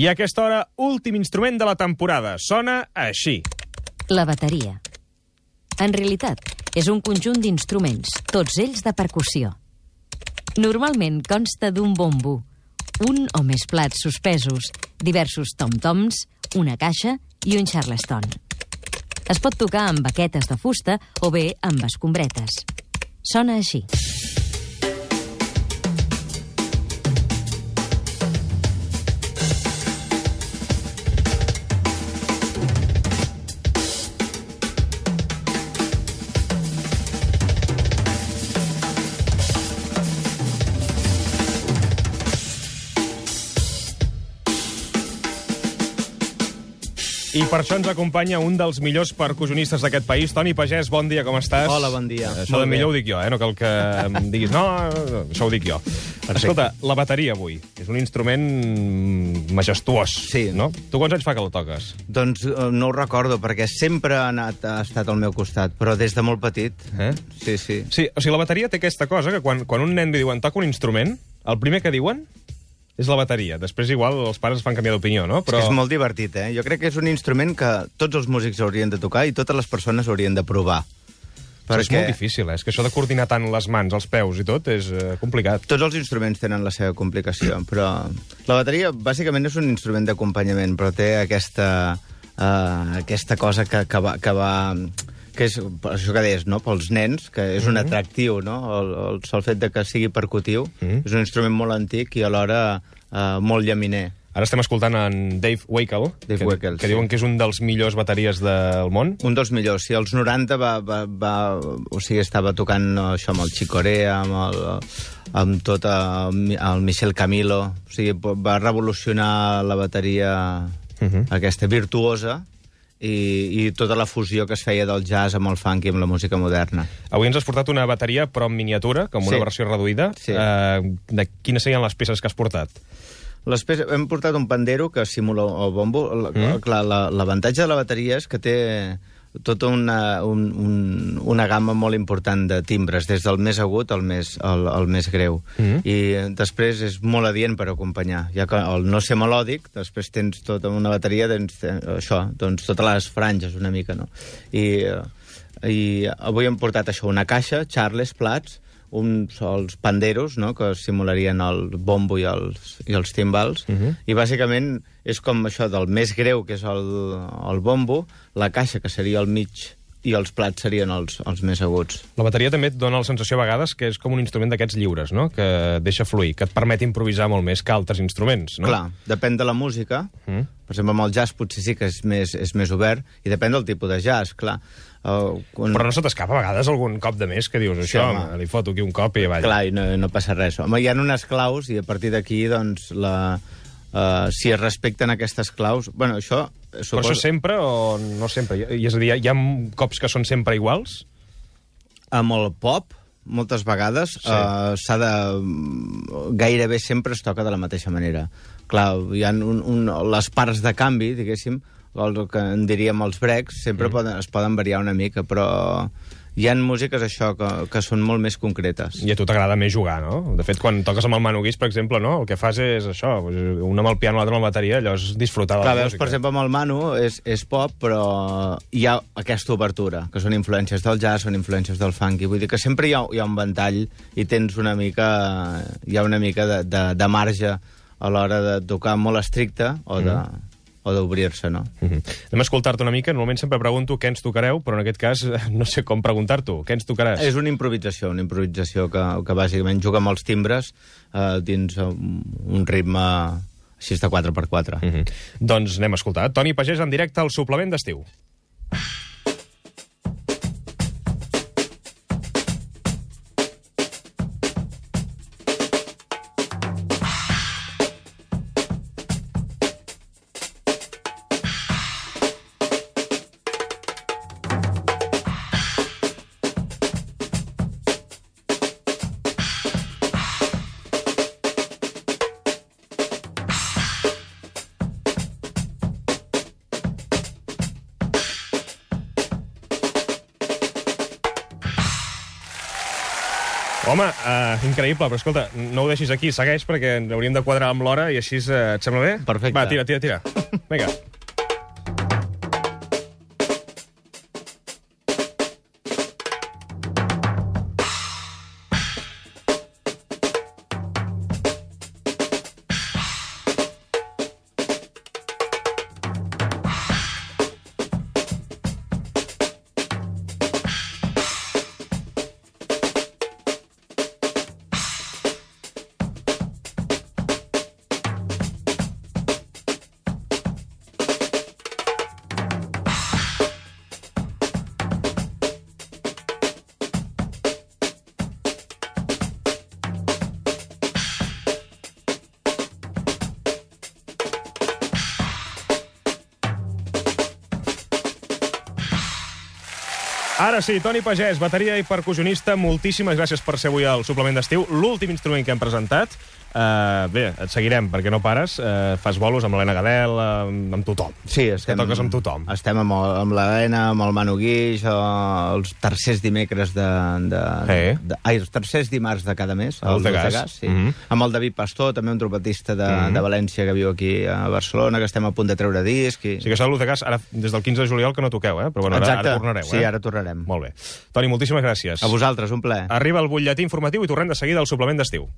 I a aquesta hora, últim instrument de la temporada. Sona així. La bateria. En realitat, és un conjunt d'instruments, tots ells de percussió. Normalment consta d'un bombo, un o més plats suspesos, diversos tom-toms, una caixa i un charleston. Es pot tocar amb baquetes de fusta o bé amb escombretes. Sona així. I per això ens acompanya un dels millors percussionistes d'aquest país, Toni Pagès. Bon dia, com estàs? Hola, bon dia. Això Molt de bé. millor ho dic jo, eh? No cal que em diguis, no, no, això ho dic jo. Escolta, la bateria avui és un instrument majestuós, Sí. no? Tu quants anys fa que la toques? Doncs eh, no ho recordo, perquè sempre ha, anat, ha estat al meu costat, però des de molt petit. Eh? Sí, sí. Sí, o sigui, la bateria té aquesta cosa que quan, quan un nen li diuen toca un instrument, el primer que diuen és la bateria. Després igual els pares es fan canviar d'opinió, no? Però... És que és molt divertit, eh? Jo crec que és un instrument que tots els músics haurien de tocar i totes les persones haurien de provar. Perquè... És molt difícil, eh? És que això de coordinar tant les mans, els peus i tot és eh, complicat. Tots els instruments tenen la seva complicació, però la bateria bàsicament és un instrument d'acompanyament, però té aquesta, uh, aquesta cosa que, que, va, que va que és això que deies, no? pels nens, que és un Mhm. atractiu, no? El, el sol fet de que sigui percutiu. Mhm. És un instrument molt antic i alhora uh, molt llaminer. Ara estem escoltant en Dave Wakel, Dave que, Wakel, que sí. diuen que és un dels millors bateries del món. Un dels millors. Sí, als 90 va, va, va, o sigui, estava tocant això amb el Chicorea, amb, el, amb tot el, el Michel Camilo. O sigui, va revolucionar la bateria Mhm. aquesta virtuosa i, i tota la fusió que es feia del jazz amb el funk i amb la música moderna. Avui ens has portat una bateria, però en miniatura, com una Sí. versió reduïda. Sí. Eh, de quines serien les peces que has portat? Les peces, hem portat un pandero que simula el bombo. La- Mm. Clar, la- l'avantatge de la bateria és que té tota una, un, un, una gamma molt important de timbres, des del més agut al més, al, al més greu. Mm. I després és molt adient per acompanyar. Ja que el no ser melòdic, després tens tota una bateria, doncs, eh, això, doncs totes les franges una mica, no? I, eh, i avui hem portat això, una caixa, charles, plats, uns els panderos, no?, que simularien el bombo i els, i els timbals, Mhm. i bàsicament és com això del més greu, que és el, el bombo, la caixa, que seria el mig, i els plats serien els, els més aguts. La bateria també et dona la sensació a vegades que és com un instrument d'aquests lliures, no? que deixa fluir, que et permet improvisar molt més que altres instruments. No? Clar, depèn de la música. Mm. Per exemple, amb el jazz potser sí que és més, és més obert, i depèn del tipus de jazz, clar. Uh, quan... Però no se t'escapa a vegades algun cop de més que dius Sí, això, home. home, li foto aquí un cop i avall. Clar, i no, no passa res. Home, hi ha unes claus i a partir d'aquí, doncs, la, uh, si es respecten aquestes claus... Bueno, això... Però això sempre o no sempre? I, és a dir, hi ha cops que són sempre iguals? Amb el pop, moltes vegades, Sí. uh, s'ha de... Gairebé sempre es toca de la mateixa manera. Clar, hi ha un, un, les parts de canvi, diguéssim, el que en diríem els breaks, sempre mm. poden, es poden variar una mica, però hi han músiques, això, que, que són molt més concretes. I a tu t'agrada més jugar, no? De fet, quan toques amb el Manu Guix, per exemple, no? el que fas és això, un amb el piano, l'altre amb la bateria, allò és disfrutar de Clar, la veus, música. per exemple, amb el Manu és, és pop, però hi ha aquesta obertura, que són influències del jazz, són influències del funk, i vull dir que sempre hi ha, hi ha un ventall i tens una mica, hi ha una mica de, de, de marge a l'hora de tocar molt estricte o de, o d'obrir-se, no? Mm -hmm. Anem a escoltar-te una mica. Normalment sempre pregunto què ens tocareu, però en aquest cas eh, no sé com preguntar-t'ho. Què ens tocaràs? És una improvisació, una improvisació que, que bàsicament juga amb els timbres eh, dins un, un ritme així de 4x4. Mm -hmm. Doncs anem a escoltar. Toni Pagès en directe al suplement d'estiu. Home, uh, increïble, però escolta, no ho deixis aquí, segueix, perquè hauríem de quadrar amb l'hora i així uh, et sembla bé? Perfecte. Va, tira, tira, tira. Vinga. Ara sí, Toni Pagès, bateria i percussionista, moltíssimes gràcies per ser avui al suplement d'estiu. L'últim instrument que hem presentat. Uh, bé, et seguirem, perquè no pares. Uh, fas bolos amb l'Helena Gadel, amb, amb tothom. Sí, estem... Que toques amb tothom. Estem amb, el- amb l'Helena, amb el Manu Guix, eh, els tercers dimecres de... de, Sí. de ai, els tercers dimarts de cada mes. A al Ultegàs. Ultegàs, sí. Mhm. Amb el David Pastor, també un trompetista de, Mhm. de València que viu aquí a Barcelona, que estem a punt de treure disc. I... O sigui que s'ha de gas ara, des del 15 de juliol que no toqueu, eh? Però bueno, ara, Exacte. ara tornareu, eh? Sí, ara tornarem. Molt bé. Toni, moltíssimes gràcies. A vosaltres, un plaer. Arriba el butlletí informatiu i tornem de seguida al suplement d'estiu.